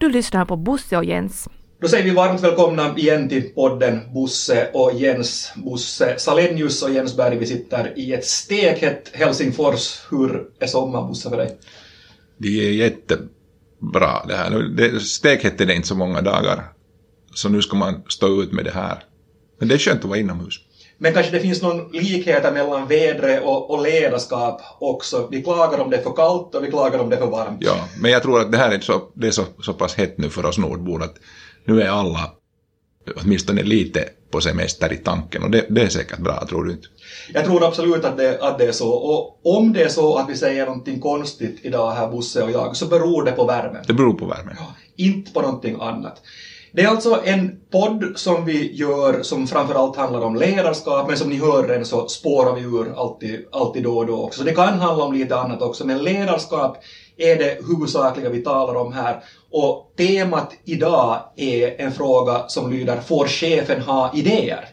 Du lyssnar på Bosse och Jens. Då säger vi varmt välkomna igen till podden Bosse och Jens. Bosse Salenius och Jens Berg, vi sitter i ett stekhett Helsingfors. Hur är sommaren, Bosse, för dig? Det är jättebra det här. Stekhett är det inte så många dagar. Så nu ska man stå ut med det här. Men det är skönt att vara inomhus. Men kanske det finns någon likhet mellan vädret och, och ledarskap också. Vi klagar om det är för kallt och vi klagar om det är för varmt. Ja, men jag tror att det här är så, det är så, så pass hett nu för oss nordbor att nu är alla åtminstone lite på semester i tanken och det, det är säkert bra, tror du inte? Jag tror absolut att det, att det är så. Och om det är så att vi säger någonting konstigt idag här, Bosse och jag, så beror det på värmen. Det beror på värmen. Ja, inte på någonting annat. Det är alltså en podd som vi gör som framförallt handlar om ledarskap, men som ni hör redan så spårar vi ur alltid, alltid då och då också. Så det kan handla om lite annat också, men ledarskap är det huvudsakliga vi talar om här. Och temat idag är en fråga som lyder Får chefen ha idéer?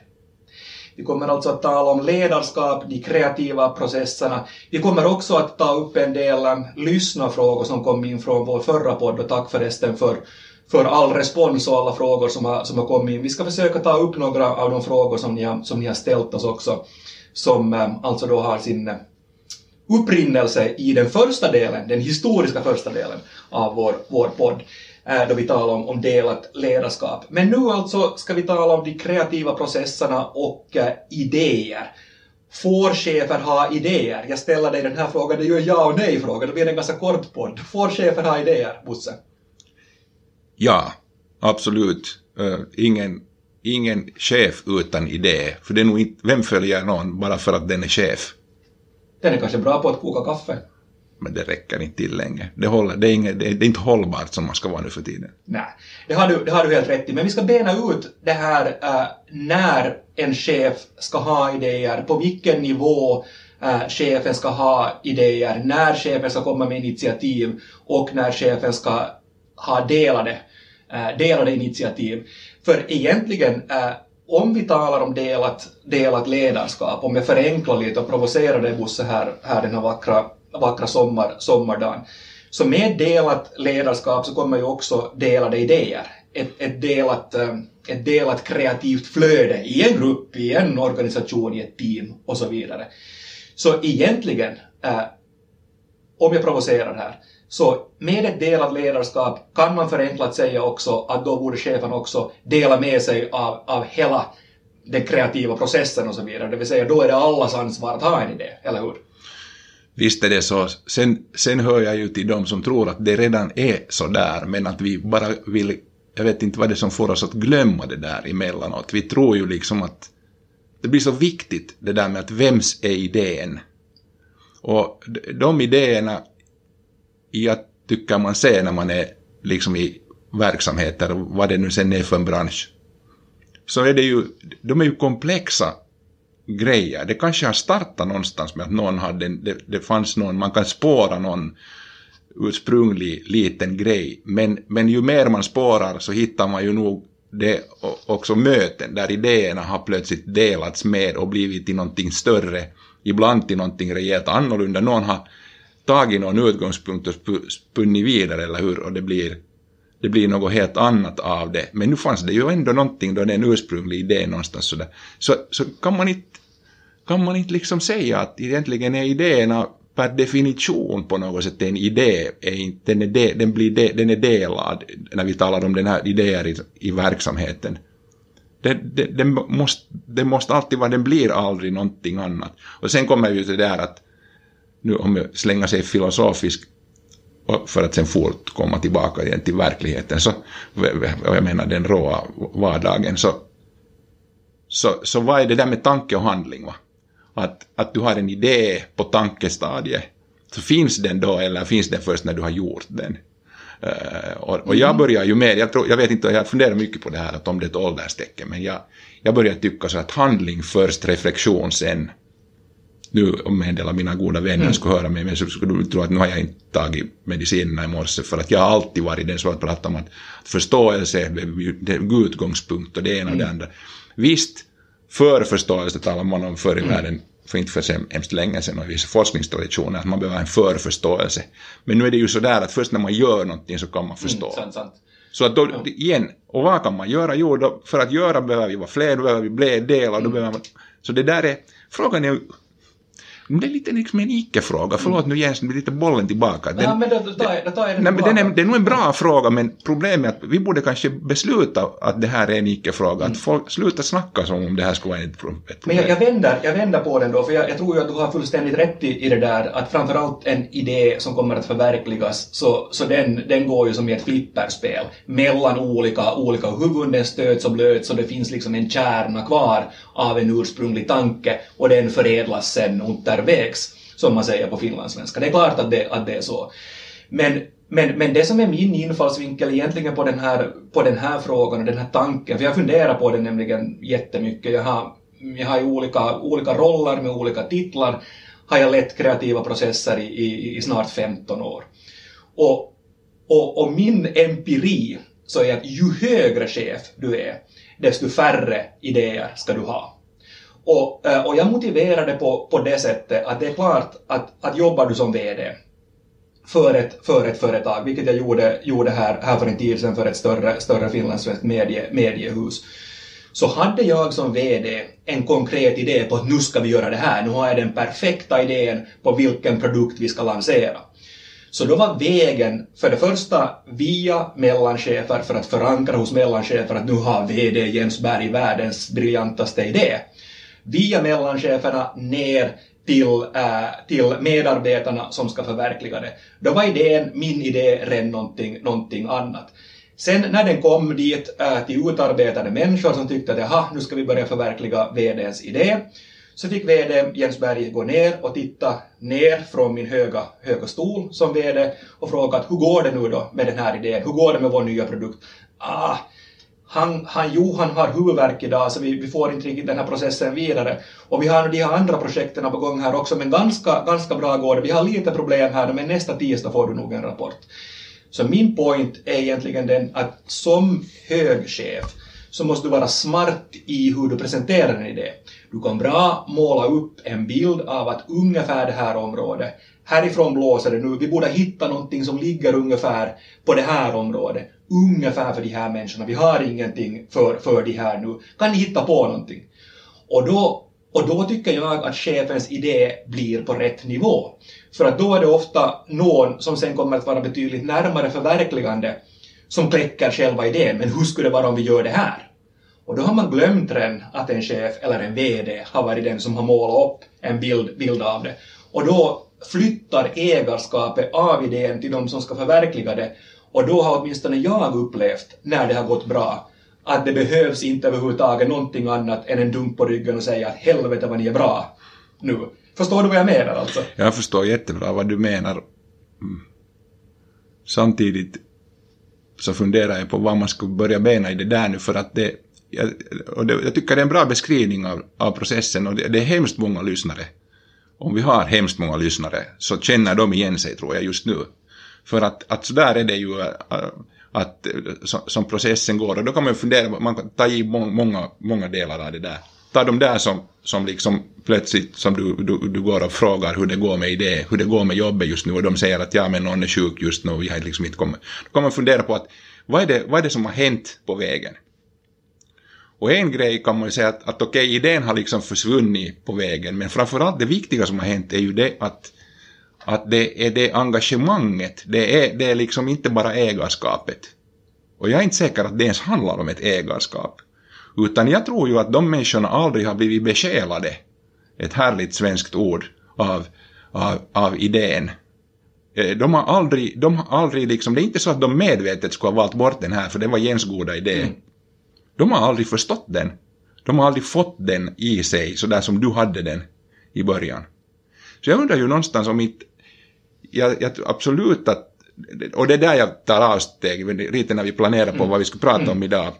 Vi kommer alltså att tala om ledarskap, de kreativa processerna. Vi kommer också att ta upp en del lyssnarfrågor som kom in från vår förra podd och tack förresten för för all respons och alla frågor som har, som har kommit in. Vi ska försöka ta upp några av de frågor som ni har, som ni har ställt oss också, som eh, alltså då har sin eh, upprinnelse i den första delen, den historiska första delen av vår, vår podd, eh, då vi talar om, om delat ledarskap. Men nu alltså ska vi tala om de kreativa processerna och idéer. Får chefer ha idéer? Jag ställer dig den här frågan, det är ju en ja och nej-fråga, det blir en ganska kort podd. Får chefer ha idéer, Bosse? Ja, absolut. Uh, ingen, ingen chef utan idé. För det är nog inte, vem följer någon bara för att den är chef? Den är kanske bra på att koka kaffe. Men det räcker inte till länge. Det, håller, det, är, inget, det, är, inte hållbart som man ska vara nu för tiden. Nej, det har du, det har du helt rätt i. Men vi ska bena ut det här uh, när en chef ska ha idéer, på vilken nivå uh, chefen ska ha idéer, när chefen ska komma med initiativ och när chefen ska ha delade Eh, delade initiativ. För egentligen, eh, om vi talar om delat, delat ledarskap, om jag förenklar lite och provocerar dig Bosse här, här den här vackra, vackra sommar, sommardagen, så med delat ledarskap så kommer ju också delade idéer. Ett, ett, delat, eh, ett delat kreativt flöde i en grupp, i en organisation, i ett team och så vidare. Så egentligen, om jag provocerar här, så med ett delat ledarskap kan man förenklat säga också att då borde chefen också dela med sig av, av hela den kreativa processen och så vidare. Det vill säga då är det allas ansvar att ha en idé, eller hur? Visst är det så. Sen, sen hör jag ju till de som tror att det redan är så där, men att vi bara vill, jag vet inte vad det är som får oss att glömma det där emellanåt. Vi tror ju liksom att det blir så viktigt det där med att vems är idén? Och de idéerna jag tycker man ser när man är liksom i verksamheter, vad det nu sen är för en bransch, så är det ju, de är ju komplexa grejer. Det kanske har startat någonstans med att någon hade, det, det fanns någon, man kan spåra någon ursprunglig liten grej, men, men ju mer man spårar så hittar man ju nog det också möten där idéerna har plötsligt delats med och blivit till någonting större, ibland till någonting rejält annorlunda. Någon har tagit någon utgångspunkt och spunnit vidare, eller hur? Och det blir, det blir något helt annat av det. Men nu fanns det ju ändå någonting då det är en ursprunglig idé någonstans sådär. Så, så kan man inte kan man inte liksom säga att egentligen är idéerna per definition på något sätt en idé, är inte, den, är de, den, blir de, den är delad när vi talar om den här idéer i, i verksamheten. Den, den, den, måste, den måste alltid vara, den blir aldrig någonting annat. Och sen kommer ju det där att nu om jag slänger sig filosofisk för att sen fort komma tillbaka igen till verkligheten, så, jag menar den råa vardagen, så, så, så vad är det där med tanke och handling? Va? Att, att du har en idé på tankestadiet, så finns den då eller finns den först när du har gjort den? Uh, och, och, jag mm. börjar ju med, jag, tror, jag vet inte, jag funderar mycket på det här, att om det är ett ålderstecken, men jag, jag börjar tycka så att handling först, reflektion sen nu om en del av mina goda vänner mm. skulle höra mig, men så skulle du tro att nu har jag inte tagit medicinerna i morse, för att jag har alltid varit den som har pratat om att förståelse är utgångspunkt och det ena och det mm. andra. Visst, för förståelse talar man om förr i världen, för inte för så hemskt länge sedan och i vissa forskningstraditioner, att man behöver en förförståelse. Men nu är det ju så där att först när man gör någonting så kan man förstå. Mm, sant, sant. Så att då, igen, och vad kan man göra? Jo, då, för att göra behöver vi vara fler, då behöver vi bli delar, då behöver man... Så det där är, frågan är men det är lite liksom en icke-fråga. Förlåt nu Jens, det blir lite bollen tillbaka. Den, ja, men då, då, tar jag, då tar jag den nej, den är, det är nog en bra fråga, men problemet är att vi borde kanske besluta att det här är en icke-fråga. Att folk slutar snacka som om det här skulle vara ett, pro- ett Men problem. jag, jag, vänder, jag vänder på den då, för jag, jag tror ju att du har fullständigt rätt i, i det där att framförallt en idé som kommer att förverkligas, så, så den, den går ju som i ett flipperspel mellan olika, olika huvuden stöts och blöts och det finns liksom en kärna kvar av en ursprunglig tanke och den förädlas sen untervägs, som man säger på finlandssvenska. Det är klart att det, att det är så. Men men, men det som är min infallsvinkel egentligen på den, här, på den här frågan och den här tanken, för jag funderar på den nämligen jättemycket. Jag har, jag har ju olika, olika roller med olika titlar har jag lett kreativa processer i, i, i snart 15 år. Och, och, och min empiri så är att ju högre chef du är, desto färre idéer ska du ha. Och, eh, och jag motiverar det på, på det sättet att det är klart att, att jobbar du som VD för ett, för ett företag, vilket jag gjorde, gjorde här, här för en tid sedan för ett större, större finlandssvenskt medie, mediehus, så hade jag som VD en konkret idé på att nu ska vi göra det här, nu har jag den perfekta idén på vilken produkt vi ska lansera. Så då var vägen för det första via mellanchefer för att förankra hos mellanchefer att nu har VD Jens Berg världens briljantaste idé. Via mellancheferna ner till, äh, till medarbetarna som ska förverkliga det. Då var idén, min idé, redan någonting, någonting annat. Sen när den kom dit äh, till utarbetade människor som tyckte att jaha, nu ska vi börja förverkliga VDns idé, så fick VD Jens Berg gå ner och titta ner från min höga, höga stol som VD och fråga att hur går det nu då med den här idén? Hur går det med vår nya produkt? Ah, han, han Johan har huvudvärk idag så vi, vi får inte riktigt den här processen vidare. Och vi har de här andra projekten på gång här också men ganska, ganska bra går det. Vi har lite problem här men nästa tisdag får du nog en rapport. Så min point är egentligen den att som hög chef så måste du vara smart i hur du presenterar en idé. Du kan bra måla upp en bild av att ungefär det här området, härifrån blåser det nu, vi borde hitta någonting som ligger ungefär på det här området, ungefär för de här människorna, vi har ingenting för, för de här nu, kan ni hitta på någonting? Och då, och då tycker jag att chefens idé blir på rätt nivå. För att då är det ofta någon som sen kommer att vara betydligt närmare förverkligande som kläcker själva idén, men hur skulle det vara om vi gör det här? Och då har man glömt redan att en chef eller en VD har varit den som har målat upp en bild, bild av det. Och då flyttar ägarskapet av idén till de som ska förverkliga det. Och då har åtminstone jag upplevt, när det har gått bra, att det behövs inte överhuvudtaget någonting annat än en dunk på ryggen och säga att helvete vad ni är bra nu. Förstår du vad jag menar alltså? Jag förstår jättebra vad du menar. Mm. Samtidigt så funderar jag på vad man skulle börja bena i det där nu för att det, jag, och det, jag tycker det är en bra beskrivning av, av processen och det, det är hemskt många lyssnare. Om vi har hemskt många lyssnare så känner de igen sig tror jag just nu. För att, att så där är det ju äh, att, äh, att, som, som processen går och då kan man fundera, man kan ta i många, många delar av det där. Ta de där som, som liksom plötsligt som du, du, du går och frågar hur det går med idé, hur det går med jobbet just nu och de säger att ja men någon är sjuk just nu och vi har liksom inte kommit. Då kan man fundera på att vad är det, vad är det som har hänt på vägen? Och en grej kan man ju säga att, att okej, okay, idén har liksom försvunnit på vägen, men framförallt det viktiga som har hänt är ju det att, att det är det engagemanget, det är, det är liksom inte bara ägarskapet. Och jag är inte säker att det ens handlar om ett ägarskap. Utan jag tror ju att de människorna aldrig har blivit besjälade, ett härligt svenskt ord, av, av, av idén. De har aldrig, de har aldrig liksom, det är inte så att de medvetet skulle ha valt bort den här för det var Jens goda idé. Mm. De har aldrig förstått den. De har aldrig fått den i sig så där som du hade den i början. Så jag undrar ju någonstans om inte, jag, jag absolut att, och det är där jag tar avsteg, lite när vi planerar på vad vi ska prata om idag,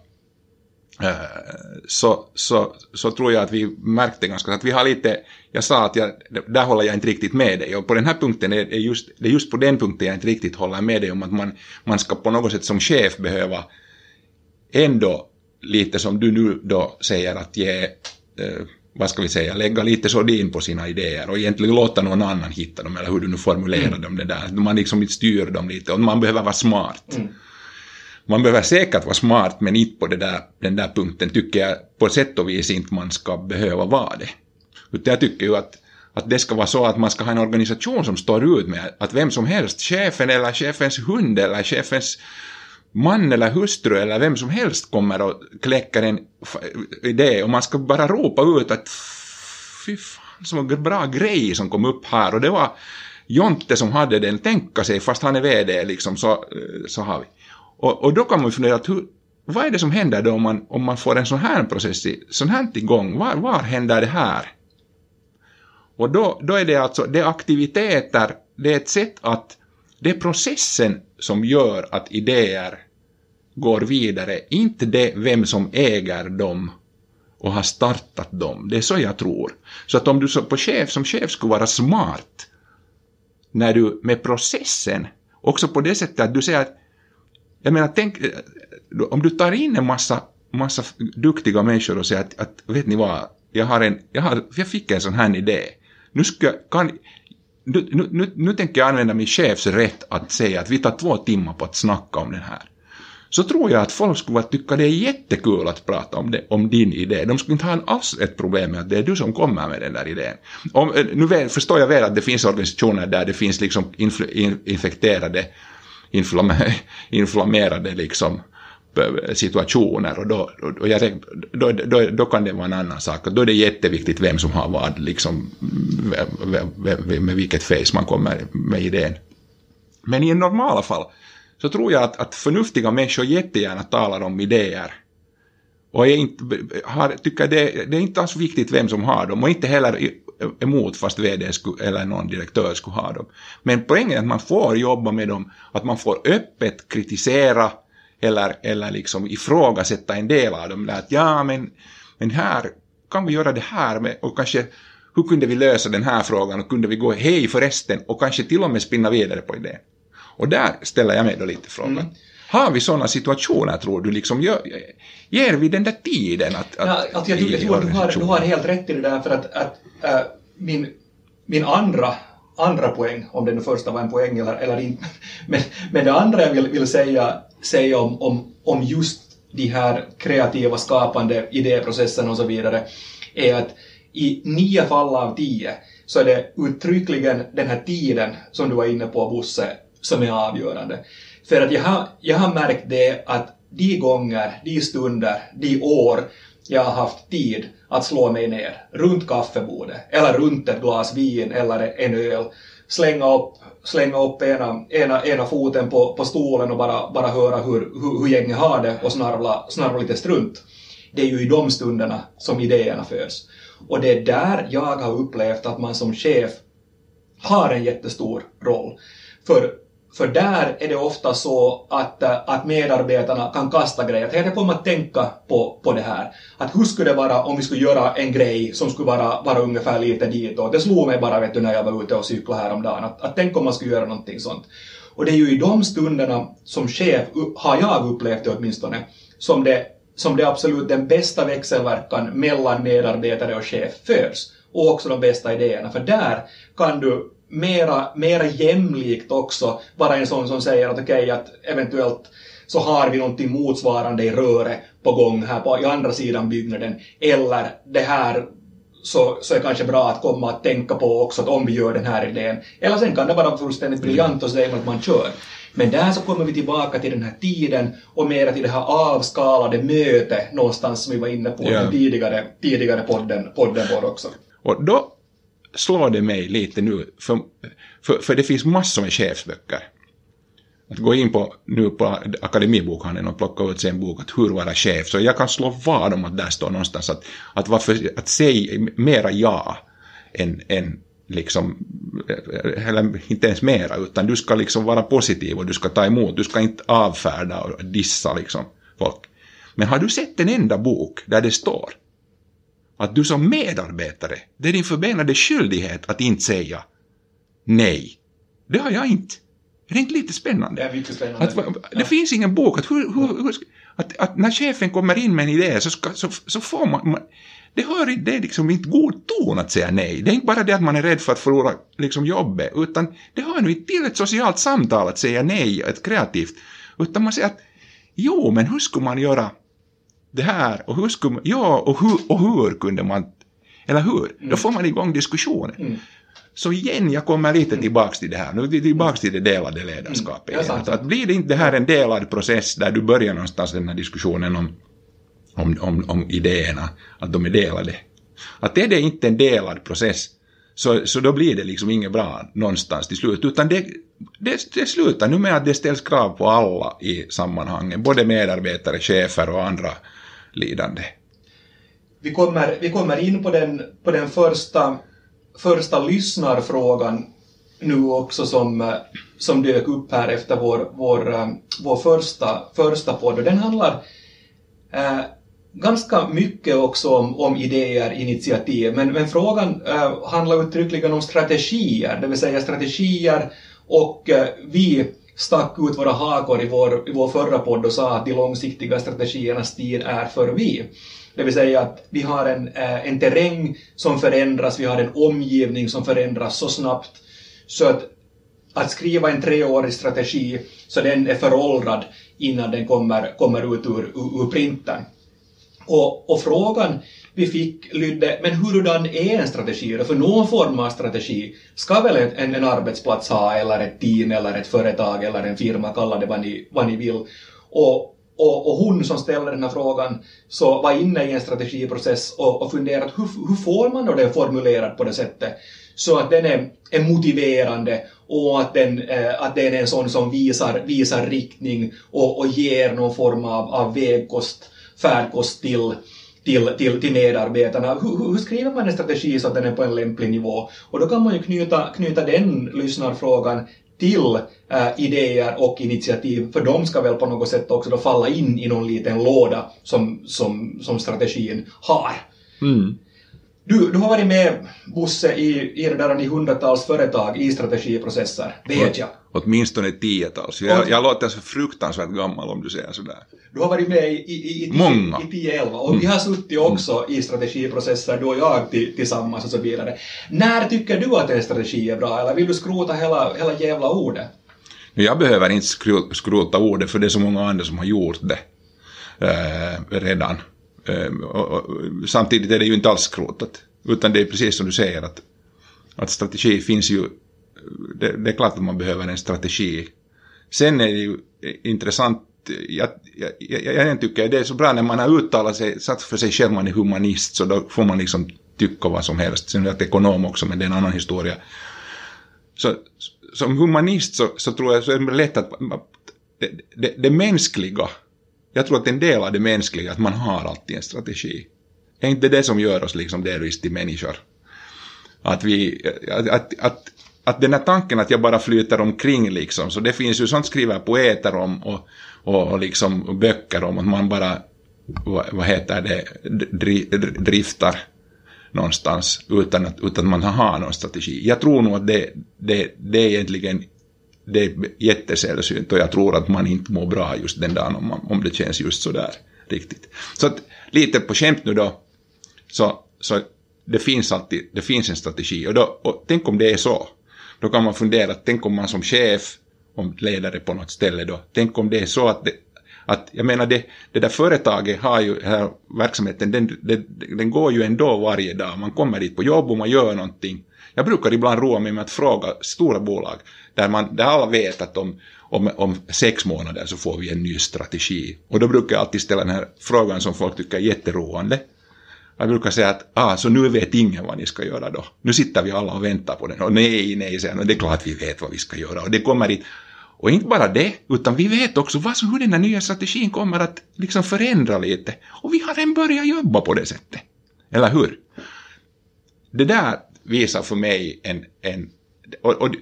så, så, så tror jag att vi märkte ganska att vi har lite, jag sa att jag, där håller jag inte riktigt med dig och på den här punkten är det just, det är just på den punkten jag inte riktigt håller med dig om att man, man ska på något sätt som chef behöva ändå lite som du nu då säger att ge, eh, vad ska vi säga, lägga lite sordin på sina idéer och egentligen låta någon annan hitta dem eller hur du nu formulerar mm. dem det där, man liksom styr dem lite och man behöver vara smart. Mm man behöver säkert vara smart, men inte på det där, den där punkten tycker jag på sätt och vis inte man ska behöva vara det. Utan jag tycker ju att, att det ska vara så att man ska ha en organisation som står ut med att vem som helst, chefen eller chefens hund eller chefens man eller hustru eller vem som helst kommer och kläcker en idé och man ska bara ropa ut att fy fan, så bra grej som kom upp här och det var Jonte som hade den, tänka sig, fast han är VD liksom, så, så har vi. Och, och då kan man ju fundera att hur, vad är det som händer då om man, om man får en sån här process, i, sån här igång, var, var händer det här? Och då, då är det alltså, det är aktiviteter, det är ett sätt att, det är processen som gör att idéer går vidare, inte det vem som äger dem och har startat dem. Det är så jag tror. Så att om du på chef, som chef skulle vara smart när du med processen, också på det sättet att du säger att, jag menar tänk, eh, om du tar in en massa, massa duktiga människor och säger att, att vet ni vad, jag, har en, jag, har, jag fick en sån här idé. Nu, ska, kan, nu, nu, nu, nu tänker jag använda min chefs rätt att säga att vi tar två timmar på att snacka om den här så tror jag att folk skulle tycka det är jättekul att prata om, det, om din idé. De skulle inte ha alls ett problem med att det är du som kommer med den där idén. Om, eh, nu förstår jag väl att det finns organisationer där det finns liksom infekterade, inflammerade liksom eh, situationer och, då, och jag, då, då, då, kan det vara en annan sak. Då är det jätteviktigt vem som har vad, liksom, med vilket face man kommer med idén. Men i normala fall så tror jag att, att förnuftiga människor jättegärna talar om idéer. Och inte, har, tycker det, det är inte alls viktigt vem som har dem och inte heller emot fast vd skulle, eller någon direktör skulle ha dem. Men poängen är att man får jobba med dem, att man får öppet kritisera eller, eller liksom ifrågasätta en del av dem. Att ja, men, men här kan vi göra det här med, och kanske hur kunde vi lösa den här frågan och kunde vi gå hej förresten och kanske till och med spinna vidare på idén. Och där ställer jag mig då lite frågan. Mm. Har vi sådana situationer, tror du, liksom, gör, ger vi den där tiden att... att ja, alltså jag, jag tror att du har, du har helt rätt i det där, för att, att äh, min, min andra, andra poäng, om den första var en poäng eller, eller inte, men, men det andra jag vill, vill säga, säga om, om, om just de här kreativa, skapande idéprocesserna och så vidare, är att i nio fall av tio så är det uttryckligen den här tiden som du var inne på, Bosse, som är avgörande. För att jag har, jag har märkt det att de gånger, de stunder, de år jag har haft tid att slå mig ner runt kaffebordet eller runt ett glas vin eller en öl, slänga upp, slänga upp ena, ena, ena foten på, på stolen och bara, bara höra hur, hur, hur gänget har det och snarvla, snarvla lite strunt. Det är ju i de stunderna som idéerna föds. Och det är där jag har upplevt att man som chef har en jättestor roll. För för där är det ofta så att, eh, att medarbetarna kan kasta grejer. Jag kommer att tänka på, på det här. Att hur skulle det vara om vi skulle göra en grej som skulle vara, vara ungefär lite ditåt. Det slog mig bara vet du, när jag var ute och cyklade häromdagen. Att, att tänk om man skulle göra någonting sånt. Och det är ju i de stunderna som chef, har jag upplevt det åtminstone, som det, som det absolut den bästa växelverkan mellan medarbetare och chef föds. Och också de bästa idéerna. För där kan du mera, mera jämlikt också vara en sån som säger att okej, okay, att eventuellt så har vi någonting motsvarande i röret på gång här på i andra sidan byggnaden, eller det här så, så är kanske bra att komma att tänka på också att om vi gör den här idén, eller sen kan det vara fullständigt briljant och säga att man kör. Men där så kommer vi tillbaka till den här tiden och mera till det här avskalade mötet någonstans som vi var inne på yeah. tidigare, tidigare podden, podden vår också. Och då slår det mig lite nu, för, för, för det finns massor med chefsböcker. Att gå in på, nu på Akademibokhandeln och plocka ut sig en bok att hur vara chef, så jag kan slå vad om att där står någonstans att, att, varför, att säga mera ja än, än liksom, eller inte ens mera, utan du ska liksom vara positiv och du ska ta emot, du ska inte avfärda och dissa liksom folk. Men har du sett en enda bok där det står att du som medarbetare, det är din förbenade skyldighet att inte säga nej. Det har jag inte. Är det inte lite spännande? Det är mycket spännande. Att, det ja. finns ingen bok. Att, hur, hur, hur, att, att, när chefen kommer in med en idé så, ska, så, så får man, man det, hör, det är liksom inte god ton att säga nej. Det är inte bara det att man är rädd för att förlora liksom jobbet, utan det hör nu inte till ett socialt samtal att säga nej, ett kreativt. Utan man säger att jo, men hur skulle man göra det här och hur skulle man, ja, och hur, och hur kunde man, eller hur? Mm. Då får man igång diskussionen. Så igen, jag kommer lite tillbaks till det här, nu tillbaks till det delade ledarskapet Mm. Igen. sant. Att, att blir det inte det här en delad process där du börjar någonstans den här diskussionen om, om, om, om idéerna, att de är delade. Att är det inte en delad process, så, så då blir det liksom inget bra någonstans till slut, utan det, det, det slutar nu med att det ställs krav på alla i sammanhanget, både medarbetare, chefer och andra lidande. Vi kommer, vi kommer in på den, på den första, första lyssnarfrågan nu också som, som dök upp här efter vår, vår, vår första, första podd. Och den handlar eh, ganska mycket också om, om idéer, initiativ, men, men frågan eh, handlar uttryckligen om strategier, det vill säga strategier och eh, vi stack ut våra hakor i vår, i vår förra podd och sa att de långsiktiga strategiernas tid är förbi. Det vill säga att vi har en, eh, en terräng som förändras, vi har en omgivning som förändras så snabbt så att att skriva en treårig strategi så den är föråldrad innan den kommer, kommer ut ur, ur, ur printen. Och, och frågan vi fick lydde, men hurdan är en strategi då? För någon form av strategi ska väl en, en arbetsplats ha, eller ett team, eller ett företag, eller en firma, kalla det vad ni, vad ni vill. Och, och, och hon som ställde den här frågan så var inne i en strategiprocess och, och funderat hur, hur får man då den formulerad på det sättet så att den är, är motiverande och att den, eh, att den är en sån som visar, visar riktning och, och ger någon form av, av vägkost, färdkost till, till, till, till medarbetarna. Hur, hur skriver man en strategi så att den är på en lämplig nivå? Och då kan man ju knyta, knyta den lyssnarfrågan till äh, idéer och initiativ, för de ska väl på något sätt också då falla in i någon liten låda som, som, som strategin har. Mm. Du, du har varit med, Bosse, i, i, det där, i hundratals företag i strategiprocesser, vet jag. Åtminstone tiotals. Jag, jag låter så fruktansvärt gammal om du säger sådär. Du har varit med i, i, i, Många. i 10-11 och vi har suttit också i strategiprocesser, du och jag till, tillsammans och så vidare. När tycker du att en strategi är bra, eller vill du skrota hela, hela jävla ordet? Jag behöver inte skro- skrota ordet för det är så många andra som har gjort det eh, redan. Eh, och, och, samtidigt är det ju inte alls skrotat. Utan det är precis som du säger att, att strategi finns ju... Det, det är klart att man behöver en strategi. Sen är det ju intressant jag, jag, jag, jag tycker det är så bra när man har uttalat sig, satt för sig själv man är humanist, så då får man liksom tycka vad som helst. Sen är jag ekonom också, men det är en annan historia. Så som humanist så, så tror jag så är det lätt att det, det, det mänskliga, jag tror att en del av det mänskliga, att man har alltid en strategi. Är inte det som gör oss liksom delvis till människor? Att vi, att, att, att, att den här tanken att jag bara flyter omkring liksom, så det finns ju sånt skriver poeter om och, och, och liksom böcker om att man bara, vad, vad heter det, dri, driftar någonstans utan att, utan att man har någon strategi. Jag tror nog att det, det, det är egentligen det är jättesällsynt och jag tror att man inte mår bra just den dagen om, man, om det känns just så där riktigt. Så att lite på skämt nu då, så, så det finns alltid, det finns en strategi och, då, och tänk om det är så. Då kan man fundera, tänk om man som chef, om ledare på något ställe då, tänk om det är så att det, att jag menar det, det där företaget har ju, här verksamheten, den, den, den går ju ändå varje dag. Man kommer dit på jobb och man gör någonting. Jag brukar ibland roa mig med att fråga stora bolag där, man, där alla vet att om, om, om sex månader så får vi en ny strategi. Och då brukar jag alltid ställa den här frågan som folk tycker är jätteroande. Jag brukar säga att ah, så nu vet ingen vad ni ska göra då. Nu sitter vi alla och väntar på den. Och nej, nej, säger han. Det är klart vi vet vad vi ska göra. Och det kommer dit. Och inte bara det, utan vi vet också vad, hur den här nya strategin kommer att liksom förändra lite. Och vi har redan börjat jobba på det sättet. Eller hur? Det där visar för mig en... en och, och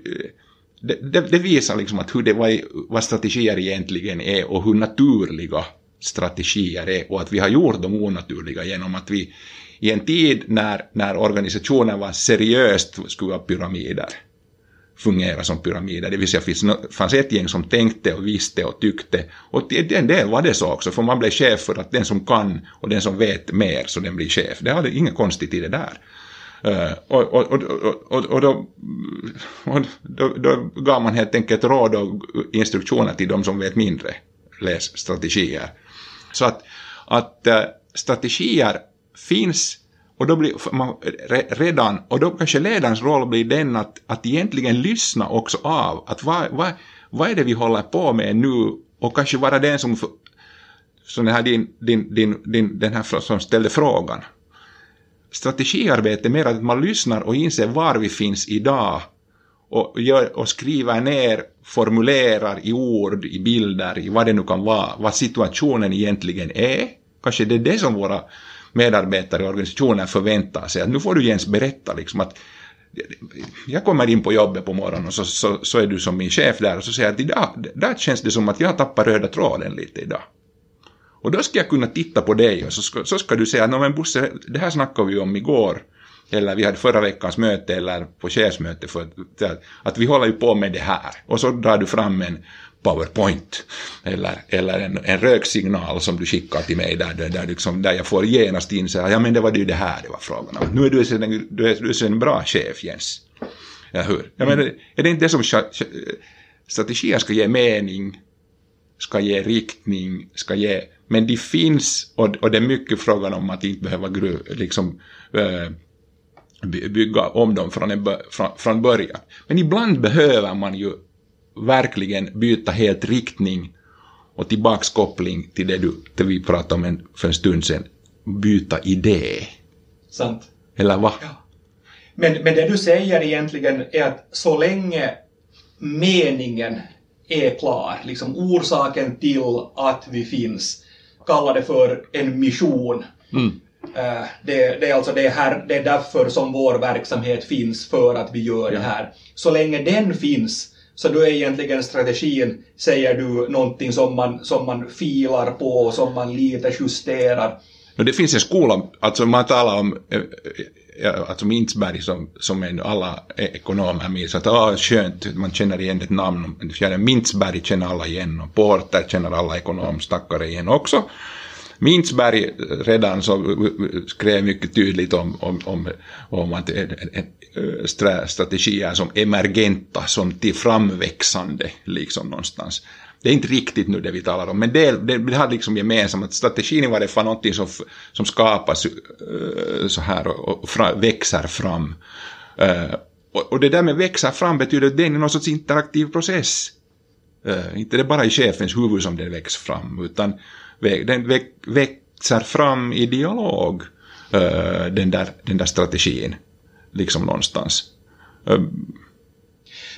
det, det, det, visar liksom att hur det, vad, vad strategier egentligen är och hur naturliga strategier är och att vi har gjort dem onaturliga genom att vi i en tid när, när organisationen var seriöst skulle ha pyramider fungera som pyramider. Det vill säga det fanns ett gäng som tänkte och visste och tyckte. Och till en del var det så också, för man blev chef för att den som kan och den som vet mer, så den blir chef. Det hade inget konstigt i det där. Uh, och, och, och, och, och, då, och då, då gav man helt enkelt råd och instruktioner till de som vet mindre. läs strategier. Så att, att eh, strategier finns och då blir man redan, och då kanske ledarens roll blir den att, att egentligen lyssna också av, att vad, vad, vad är det vi håller på med nu och kanske vara den som, som den här, din, din, din, din, den här som ställde frågan. Strategiarbete är mer att man lyssnar och inser var vi finns idag och, gör, och skriver ner, formulerar i ord, i bilder, i vad det nu kan vara, vad situationen egentligen är. Kanske det är det som våra medarbetare i organisationen förväntar sig. Att nu får du Jens berätta liksom att jag kommer in på jobbet på morgonen och så, så, så är du som min chef där och så säger jag att idag, där känns det som att jag tappar röda tråden lite idag. Och då ska jag kunna titta på dig och så ska, så ska du säga att men Bosse, det här snackade vi om igår eller vi hade förra veckans möte eller på chefsmöte för att, att vi håller ju på med det här. Och så drar du fram en powerpoint eller, eller en, en röksignal som du skickar till mig där, där, där, liksom, där jag får genast in så ja men det var ju det här det var frågan om. Nu är du, en, du, är, du är en bra chef Jens. Ja, hur? Jag menar, är det inte det som strategier ska ge mening, ska ge riktning, ska ge... Men det finns, och, och det är mycket frågan om att inte behöva gru, liksom, äh, bygga om dem från, en, från, från början. Men ibland behöver man ju verkligen byta helt riktning och tillbakskoppling till det, du, det vi pratade om en, för en stund sedan. Byta idé. Sant. Eller vad? Ja. Men, men det du säger egentligen är att så länge meningen är klar, liksom orsaken till att vi finns, kalla det för en mission. Mm. Uh, det, det, är alltså det, här, det är därför som vår verksamhet finns, för att vi gör det här. Så länge den finns så då är egentligen strategin, säger du, någonting som man, som man filar på, som man lite justerar. No, det finns en skola, alltså man talar om eh, eh, alltså Mintzberg som, som en, alla ekonomer minns att ah, skönt, man känner igen ett namn. Mintzberg känner alla igen och Porter känner alla ekonomstackare igen också. Mintzberg eh, redan så eh, skrev mycket tydligt om, om, om, om att en, en, eh, strategier som emergenta, som till framväxande liksom någonstans. Det är inte riktigt nu det vi talar om, men det, det, det har liksom gemensamt att strategin var det för någonting som, som skapas så här och, och fra, växer fram. Uh, och, och, det där med växa fram betyder att det är någon sorts interaktiv process. Uh, inte det bara i chefens huvud som det växer fram, utan den växer fram i dialog, den, där, den där strategin liksom någonstans.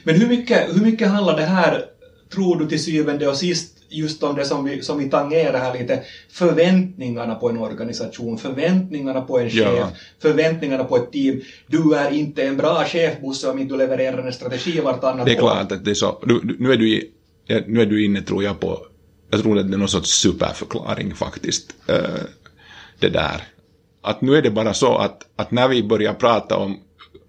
Men hur mycket, hur mycket handlar det här, tror du till syvende och sist, just om det som vi, som vi tangerar här lite, förväntningarna på en organisation, förväntningarna på en chef, ja. förväntningarna på ett team. Du är inte en bra chef, Bosse, om inte du levererar en strategi vartannat år. Det är klart att det är så. Nu, nu, är du, nu är du inne, tror jag, på, jag tror att det är någon sorts superförklaring faktiskt, eh, det där. Att nu är det bara så att, att när vi börjar prata om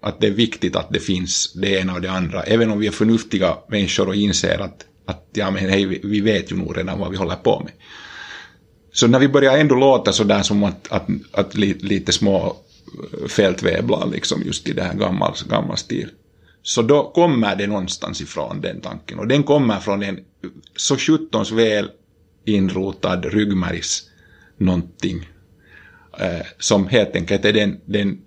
att det är viktigt att det finns det ena och det andra. Även om vi är förnuftiga människor och inser att, att ja, men hej, vi vet ju nog redan vad vi håller på med. Så när vi börjar ändå låta sådär som att, att, att lite, lite små eh, fältvävlar liksom just i det här gammal, gammal stil. Så då kommer det någonstans ifrån den tanken. Och den kommer från en så sjuttons väl inrotad ryggmärgs någonting. Eh, som helt enkelt är den, den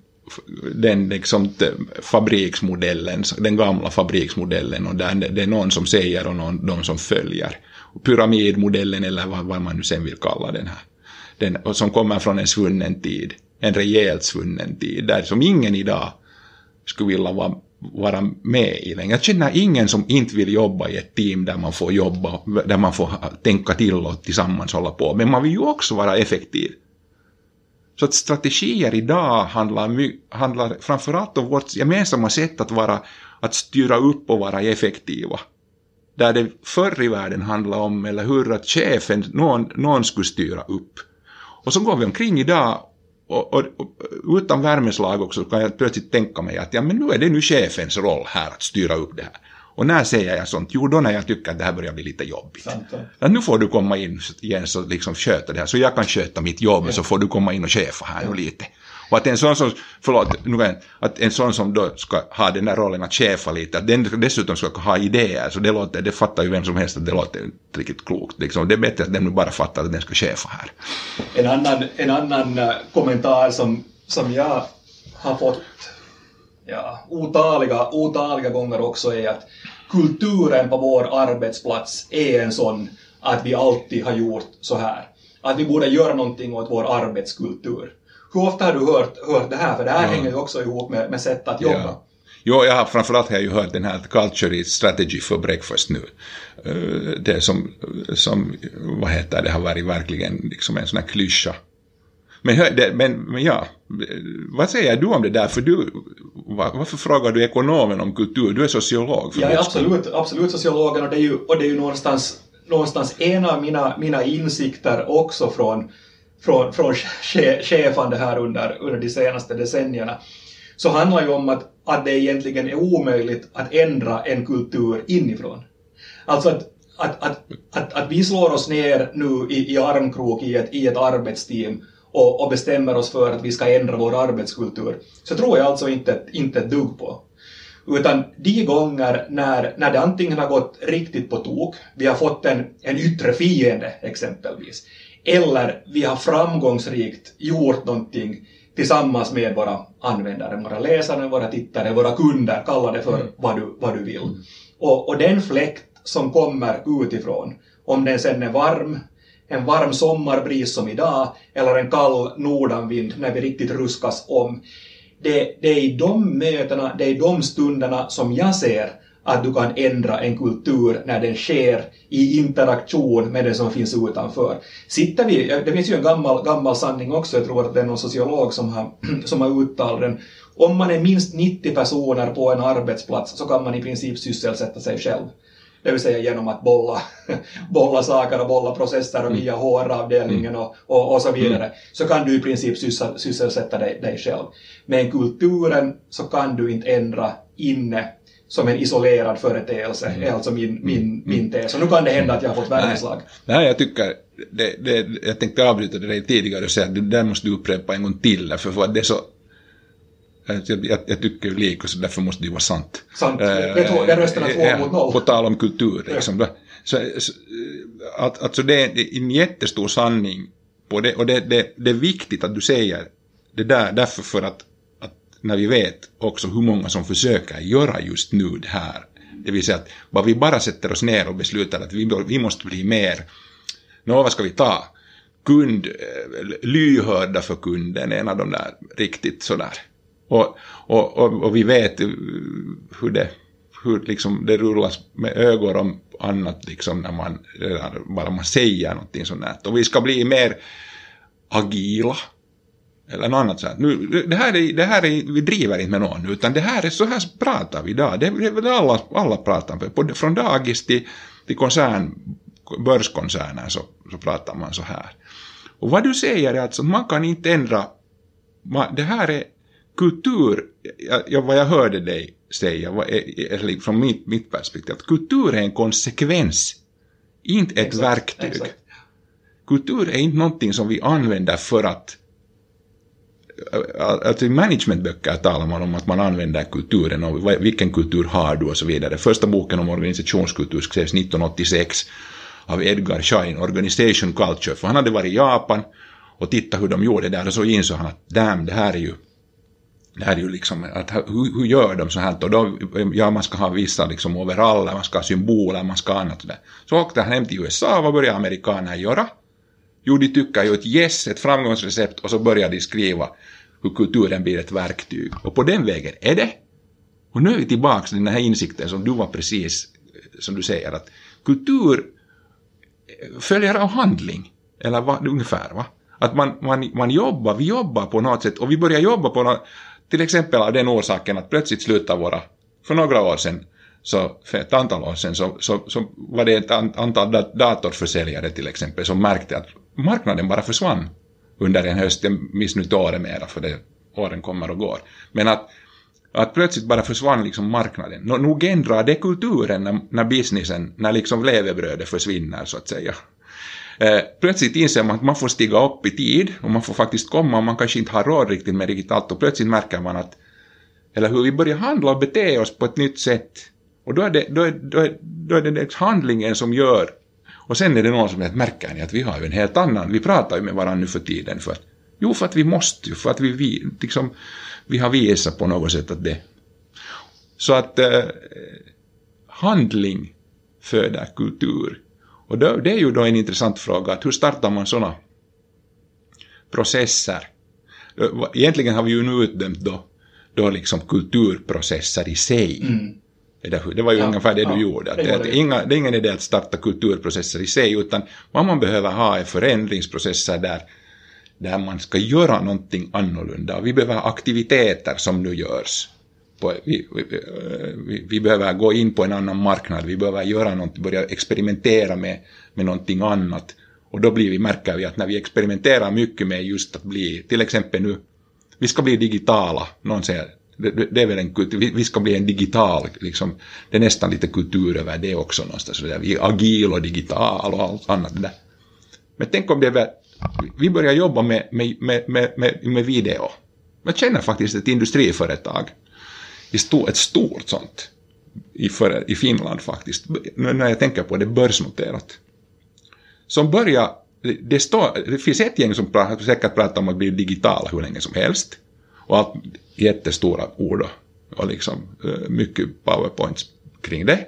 den liksom fabriksmodellen, den gamla fabriksmodellen och där det är någon som säger och någon, de som följer. Pyramidmodellen eller vad, vad man nu sen vill kalla den här. Den, och som kommer från en svunnen tid, en rejält svunnen tid, där som ingen idag skulle vilja vara, vara med i längre. Jag känner ingen som inte vill jobba i ett team där man får jobba, där man får tänka till och tillsammans hålla på. Men man vill ju också vara effektiv. Så att strategier idag handlar, handlar framförallt om vårt gemensamma sätt att, vara, att styra upp och vara effektiva. Där det förr i världen handlade om, eller hur, att chefen, någon, någon skulle styra upp. Och så går vi omkring idag och, och, och, utan värmeslag också kan jag plötsligt tänka mig att ja, men nu är det nu chefens roll här att styra upp det här. Och när säger jag sånt? Jo, då när jag tycker att det här börjar bli lite jobbigt. Att nu får du komma in igen och liksom sköta det här, så jag kan sköta mitt jobb, ja. så får du komma in och chefa här ja. nu lite. Och att en sån som, förlåt, nu att en sån som då ska ha den där rollen att chefa lite, att den dessutom ska ha idéer, så det låter, det fattar ju vem som helst att det låter inte riktigt klokt. Liksom. Det är bättre att den bara fattar att den ska chefa här. En annan, en annan eh, kommentar som, som jag har fått ja, otaliga, otaliga gånger också är att kulturen på vår arbetsplats är en sån att vi alltid har gjort så här. Att vi borde göra någonting åt vår arbetskultur. Hur ofta har du hört, hört det här? För det här mm. hänger ju också ihop med, med sätt att jobba. Ja. Jo, jag har framförallt har jag ju hört den här Culture is strategy for breakfast nu. Eh, det som, som, vad heter det, har varit verkligen liksom en sån här klyscha. Men, men, men ja, vad säger du om det där? För du, varför frågar du ekonomen om kultur? Du är sociolog. Jag är absolut, absolut sociologen och det är ju, och det är ju någonstans, någonstans en av mina, mina insikter också från, från, från chefande här under, under de senaste decennierna. Så handlar ju om att, att det egentligen är omöjligt att ändra en kultur inifrån. Alltså att att, att, att, att vi slår oss ner nu i, i armkrok i ett, i ett arbetsteam och, och bestämmer oss för att vi ska ändra vår arbetskultur, så tror jag alltså inte, inte ett dugg på. Utan de gånger när, när det antingen har gått riktigt på tok, vi har fått en, en yttre fiende exempelvis, eller vi har framgångsrikt gjort någonting tillsammans med våra användare, våra läsare, våra tittare, våra kunder, kalla det för mm. vad, du, vad du vill. Mm. Och, och den fläkt som kommer utifrån, om den sen är varm en varm sommarbris som idag eller en kall nordanvind när vi riktigt ruskas om. Det, det är i de mötena, det är i de stunderna som jag ser att du kan ändra en kultur när den sker i interaktion med det som finns utanför. Sitter vi, det finns ju en gammal, gammal sanning också, jag tror att det är någon sociolog som har, som har uttalat den, om man är minst 90 personer på en arbetsplats så kan man i princip sysselsätta sig själv det vill säga genom att bolla, bolla saker och bolla processer och via HR-avdelningen och, och, och, så vidare, mm. så kan du i princip sysselsätta dig, dig själv. Men kulturen så kan du inte ändra inne som en isolerad företeelse, mm. är alltså min, min, mm. min tes. Och nu kan det hända att jag har fått värmeslag. Nej, Nej jag tycker, det, det, jag tänkte avbryta dig tidigare och säga att det där måste du upprepa en gång till, för, för att det är så jag, jag, jag tycker ju lika så därför måste det ju vara sant. Sant. Det tog jag rösterna två mot noll. På tal om kultur liksom. Ja. Så, så, att, alltså det är en jättestor sanning på det och det, det, det är viktigt att du säger det där därför för att när vi vet också hur många som försöker göra just nu det här det vill säga att vad vi bara sätter oss ner och beslutar att vi, vi måste bli mer, nå vad ska vi ta, kund, eh, lyhörda för kunden, en av de där riktigt sådär och, och, och, och vi vet eh, hur det, hur liksom det rullas med ögon om annat liksom när man, bara man säger någonting sånt där. Och vi ska bli mer agila. Eller något annat sånt. Nu, det här är, det här är, vi driver inte med någon, utan det här är, så här pratar vi idag. Det är väl alla, alla pratar med. Från dagis till, till koncern, börskoncerner så, så pratar man så här. Och vad du säger är alltså, man kan inte ändra, man, det här är kultur, ja, vad jag hörde dig säga, eller från mitt, mitt perspektiv, att kultur är en konsekvens, inte ett exakt, verktyg. Exakt. Kultur är inte någonting som vi använder för att Alltså i managementböcker talar man om att man använder kulturen och vilken kultur har du och så vidare. Första boken om organisationskultur skrevs 1986 av Edgar Schein, Organization Culture, för han hade varit i Japan och tittat hur de gjorde där och så insåg han att damn, det här är ju det här är ju liksom, att, hur, hur gör de så här? Och då, ja, man ska ha vissa liksom overaller, man ska ha symboler, man ska ha annat där. Så åkte han hem till USA, vad började amerikaner göra? Jo, de tycker ju ett yes, ett framgångsrecept, och så börjar de skriva hur kulturen blir ett verktyg. Och på den vägen är det. Och nu är vi tillbaka till den här insikten som du var precis, eh, som du säger, att kultur eh, följer av handling. Eller vad, ungefär, va? Att man, man, man jobbar, vi jobbar på något sätt, och vi börjar jobba på något till exempel av den orsaken att plötsligt slutar våra, för några år sedan, så för ett antal år sedan så, så, så var det ett antal datorförsäljare till exempel som märkte att marknaden bara försvann under en höst. Jag minns nu inte året mera för det, åren kommer och går. Men att, att plötsligt bara försvann liksom marknaden. Nå, nog ändrar det kulturen när, när businessen, när liksom levebrödet försvinner så att säga. Eh, plötsligt inser man att man får stiga upp i tid och man får faktiskt komma och man kanske inte har råd riktigt med digitalt och plötsligt märker man att eller hur vi börjar handla och bete oss på ett nytt sätt. Och då är det, då är, då är, då är det liksom handlingen som gör och sen är det någon som märker ni att vi har ju en helt annan, vi pratar ju med varandra nu för tiden för att, jo för att vi måste ju, för att vi, vi, liksom, vi har visat på något sätt att det så att eh, handling föder kultur. Och då, det är ju då en intressant fråga, att hur startar man sådana processer? Eh, egentligen har vi ju nu utdömt då, då liksom kulturprocesser i sig. Mm. Det var ju ja, ungefär det du ja, gjorde. Att det, det, inga, det är ingen idé att starta kulturprocesser i sig, utan vad man behöver ha är förändringsprocesser där, där man ska göra någonting annorlunda. Vi behöver aktiviteter som nu görs på, vi, vi, vi, behöver gå in på en annan marknad, vi behöver göra någonting, börja experimentera med, med någonting annat. Och då blir vi, märker vi att när vi experimenterar mycket med just att bli, till exempel nu, vi ska bli digitala, någon säger, det, det är väl en kultur, vi, vi, ska bli en digital, liksom, det är nästan lite kultur över det också någonstans, så där, vi är agil och digital och allt annat det där. Men tänk om det är vi börjar jobba med, med, med, med, med video. Jag känner faktiskt ett industriföretag ett stort sånt i, för, i Finland faktiskt, när jag tänker på det börsnoterat. Som börjar, det, står, det finns ett gäng som pratar, säkert pratar om att bli digitala hur länge som helst. Och allt jättestora ord och, liksom eh, mycket powerpoints kring det.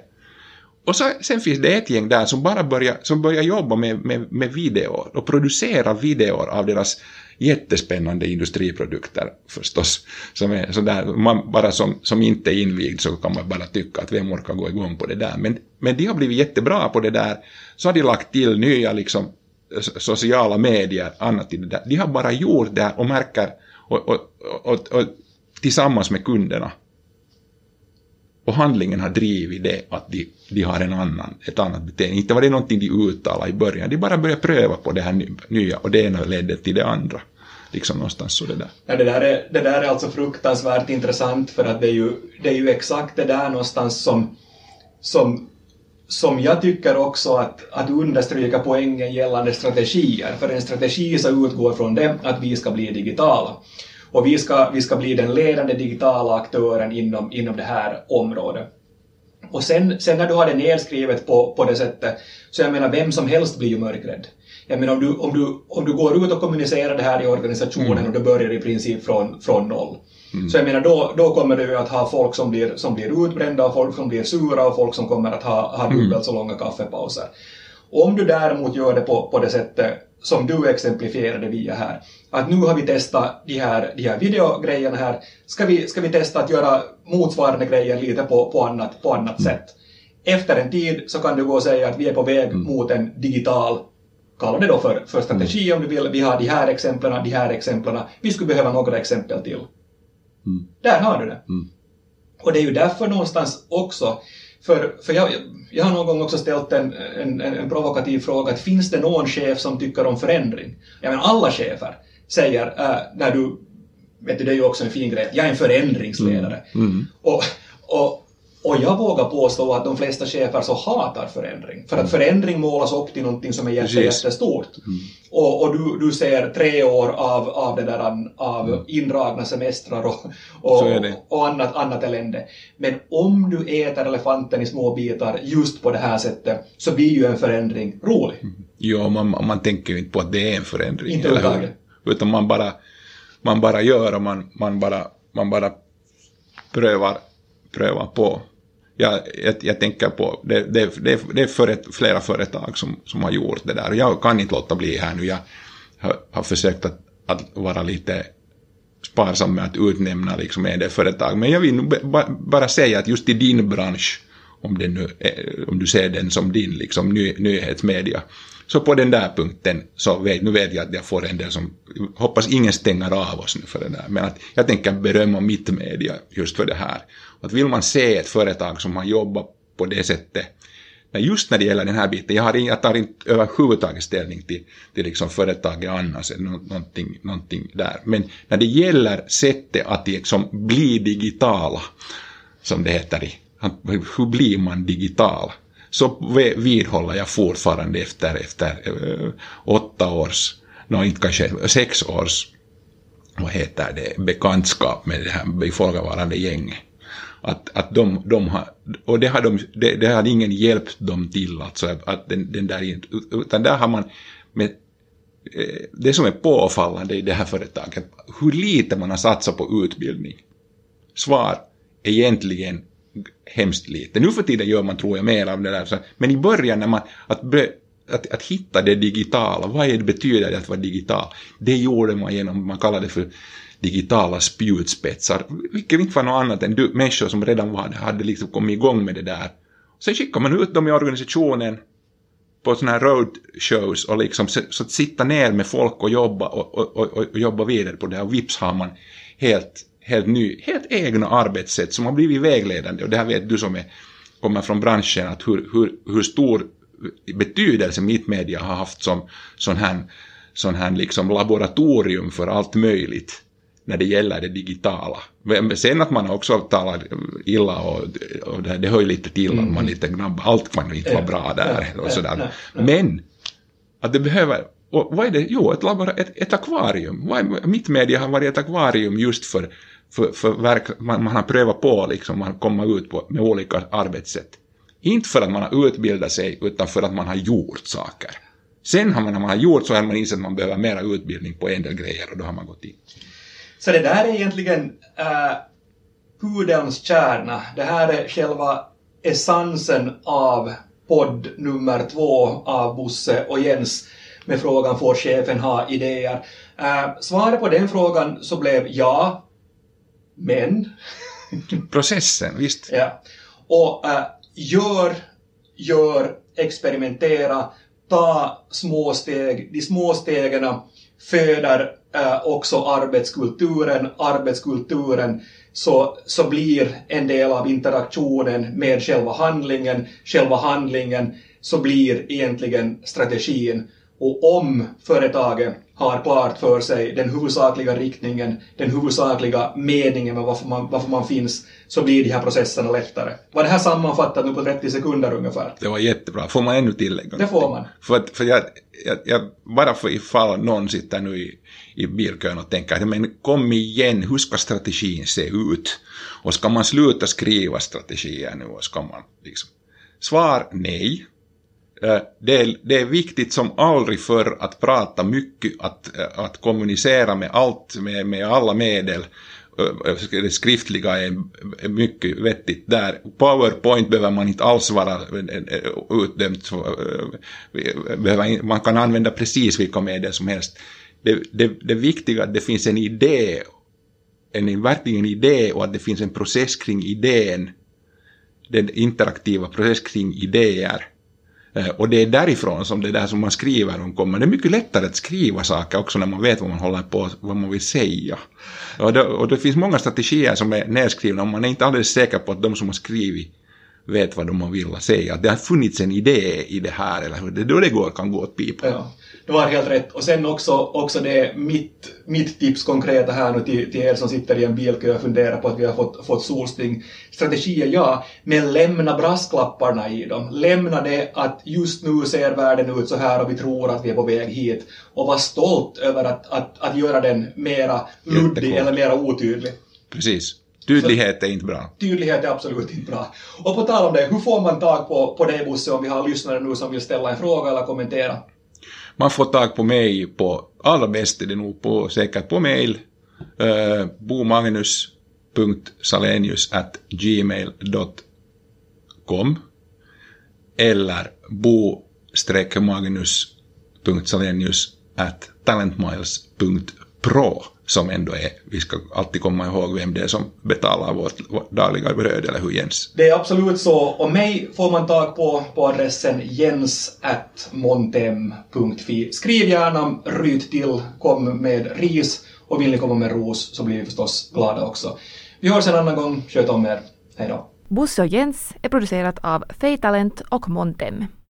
Och så, sen finns det ett gäng där som bara börjar, som börjar jobba med, med, med videor och producera videor av deras jättespännande industriprodukter förstås. Som är sådär, man bara som, som inte är invigd så kan man bara tycka att vem orkar gå igång på det där. Men, men de har blivit jättebra på det där. Så har de lagt till nya liksom, sociala medier, annat i det där. De har bara gjort det och märker och, och, och, och tillsammans med kunderna och handlingen har drivit det att de, de har en annan, ett annat beteende. Inte var det någonting de uttalade i början, de bara började pröva på det här nya och det ena ledde till det andra. Liksom någonstans så det där. Ja, det, där är, det där är alltså fruktansvärt intressant för att det är ju, det är ju exakt det där någonstans som, som, som jag tycker också att, att understryka poängen gällande strategier. För en strategi så utgår från det att vi ska bli digitala. Och vi ska, vi ska bli den ledande digitala aktören inom, inom det här området. Och sen, sen när du har det nedskrivet på, på det sättet, så jag menar vem som helst blir ju mörkrädd. Jag menar om du, om du, om du går ut och kommunicerar det här i organisationen mm. och du börjar i princip från, från noll. Mm. Så jag menar då, då kommer du att ha folk som blir, som blir utbrända folk som blir sura och folk som kommer att ha, ha mm. dubbelt mm. så långa kaffepauser. Om du däremot gör det på, på det sättet som du exemplifierade via här, att nu har vi testat de här, de här videogrejerna här, ska vi, ska vi testa att göra motsvarande grejer lite på, på annat, på annat mm. sätt. Efter en tid så kan du gå och säga att vi är på väg mm. mot en digital, kalla det då för, för strategi om du vill, vi har de här exemplen, de här exemplen, vi skulle behöva några exempel till. Mm. Där har du det. Mm. Och det är ju därför någonstans också för, för jag, jag har någon gång också ställt en, en, en provokativ fråga, att finns det någon chef som tycker om förändring? Jag menar alla chefer säger, äh, när du, vet du det är ju också en fin grej, jag är en förändringsledare. Mm. Mm. Och, och, och jag vågar påstå att de flesta chefer så hatar förändring. För att förändring målas upp till någonting som är jätte, jättestort. Mm. Och, och du, du ser tre år av, av, det där, av mm. indragna semestrar och, och, och annat, annat elände. Men om du äter elefanten i små bitar just på det här sättet så blir ju en förändring rolig. Mm. Jo, man, man tänker ju inte på att det är en förändring. Inte eller Utan man bara, man bara gör och man, man, bara, man bara prövar, prövar på jag, jag, jag, tänker på, det, det, det, det är för ett, flera företag som, som har gjort det där. Jag kan inte låta bli här nu. Jag har, har försökt att, att vara lite sparsam med att utnämna liksom en del företag. Men jag vill bara säga att just i din bransch, om, det nu är, om du ser den som din liksom, ny, nyhetsmedia, så på den där punkten så vet, nu vet jag att jag får en del som, hoppas ingen stänger av oss nu för det där, men att jag tänker berömma mitt media just för det här. Att vill man se ett företag som har jobbat på det sättet, just när det gäller den här biten, jag, har, jag tar inte överhuvudtaget ställning till, till liksom företaget annars, eller någonting, någonting där, men när det gäller sättet att liksom bli digitala, som det heter i, hur blir man digital? så vidhåller jag fortfarande efter, efter eh, åtta års, no, inte kanske sex års, vad heter det, bekantskap med det här ifrågavarande gänget. Att, att de, de har, och det har, de, det, det har ingen hjälpt dem till, alltså att, den, den där, utan där har man med eh, det som är påfallande i det här företaget, hur lite man har satsat på utbildning. Svar, egentligen hemskt lite. Nu för tiden gör man, tror jag, mer av det där. Men i början när man, att, att, att hitta det digitala, vad är det betyder det att vara digital? Det gjorde man genom, man kallade det för digitala spjutspetsar, vilket inte var något annat än du, människor som redan var, hade liksom kommit igång med det där. Sen skickar man ut dem i organisationen på sådana här roadshows och liksom så, så att sitta ner med folk och jobba och, och, och, och jobba vidare på det. Här, och vips har man helt, helt ny, helt egna arbetssätt som har blivit vägledande. Och det här vet du som är, kommer från branschen att hur, hur, hur stor betydelse mittmedia har haft som sån här, sån här liksom laboratorium för allt möjligt när det gäller det digitala. Sen att man också talar illa och, och det, det hör ju lite till mm. att man lite gnabbar, allt kan inte vara bra där och sådär. Men att det behöver, och vad är det? Jo, ett, labora, ett, ett akvarium. Mittmedia har varit ett akvarium just för, för, för verk, man, man har prövat på liksom, man kommer ut på, med olika arbetssätt. Inte för att man har utbildat sig, utan för att man har gjort saker. Sen har man, när man har gjort så har man insett att man behöver mera utbildning på en del grejer och då har man gått in. Så det där är egentligen äh, pudelns kärna. Det här är själva essensen av podd nummer två av Bosse och Jens med frågan får chefen ha idéer? Äh, svaret på den frågan så blev ja, men... Processen, visst. Ja. Och äh, gör, gör, experimentera, ta små steg. De små stegen föder eh, också arbetskulturen. Arbetskulturen så, så blir en del av interaktionen med själva handlingen. Själva handlingen så blir egentligen strategin. Och om företaget har klart för sig den huvudsakliga riktningen, den huvudsakliga meningen med varför man, varför man finns, så blir de här processerna lättare. Var det här sammanfattat nu på 30 sekunder ungefär? Det var jättebra. Får man ännu tillägga? Det får man. För, att, för jag, jag, jag, bara för ifall någon sitter nu i, i bilkön och tänker att men kom igen, hur ska strategin se ut? Och ska man sluta skriva strategier nu och ska man liksom... Svar nej. Eh, det är, det är viktigt som aldrig förr att prata mycket, att, eh, att kommunicera med allt, med, med alla medel. Eh, det skriftliga är mycket vettigt där. Powerpoint behöver man inte alls vara utdömt. Man kan använda precis vilka medel som helst. Det, det, det viktiga är att det finns en idé, en verkligen idé och att det finns en process kring idén. Den interaktiva process kring idéer Eh, och det är därifrån som det där som man skriver om kommer. Det är mycket lättare att skriva saker också när man vet vad man håller på, vad man vill säga. Och det, och det finns många strategier som är nedskrivna och man är inte alldeles säker på att de som har skrivit vet vad de vill säga. Att det har funnits en idé i det här, eller hur? Det är då det går, kan gå åt pipan. Ja du har helt rätt. Och sen också, också det mitt, mitt tips konkreta här nu till, till er som sitter i en bilkö och funderar på att vi har fått, fått solsting. Strategier, ja, men lämna brasklapparna i dem. Lämna det att just nu ser världen ut så här och vi tror att vi är på väg hit. Och var stolt över att, att, att göra den mera luddig eller mera otydlig. Precis. Tydlighet är inte bra. Tydlighet är absolut inte bra. Och på tal om det, hur får man tag på, på dig Bosse om vi har lyssnare nu som vill ställa en fråga eller kommentera? Man får tag på mig på, allra bäst är det nog på, säkert på mail, uh, bomagnus.salenius.gmail.com eller bo-magnus.talentmiles.pro som ändå är, vi ska alltid komma ihåg vem det är som betalar vårt dagliga bröd, eller hur Jens? Det är absolut så, och mig får man tag på på adressen jens.montem.fi. Skriv gärna, ryt till, kom med ris, och vill ni komma med ros så blir vi förstås glada också. Vi hörs en annan gång, sköt om er, hej då. Bosse och Jens är producerat av Feitalent och Montem.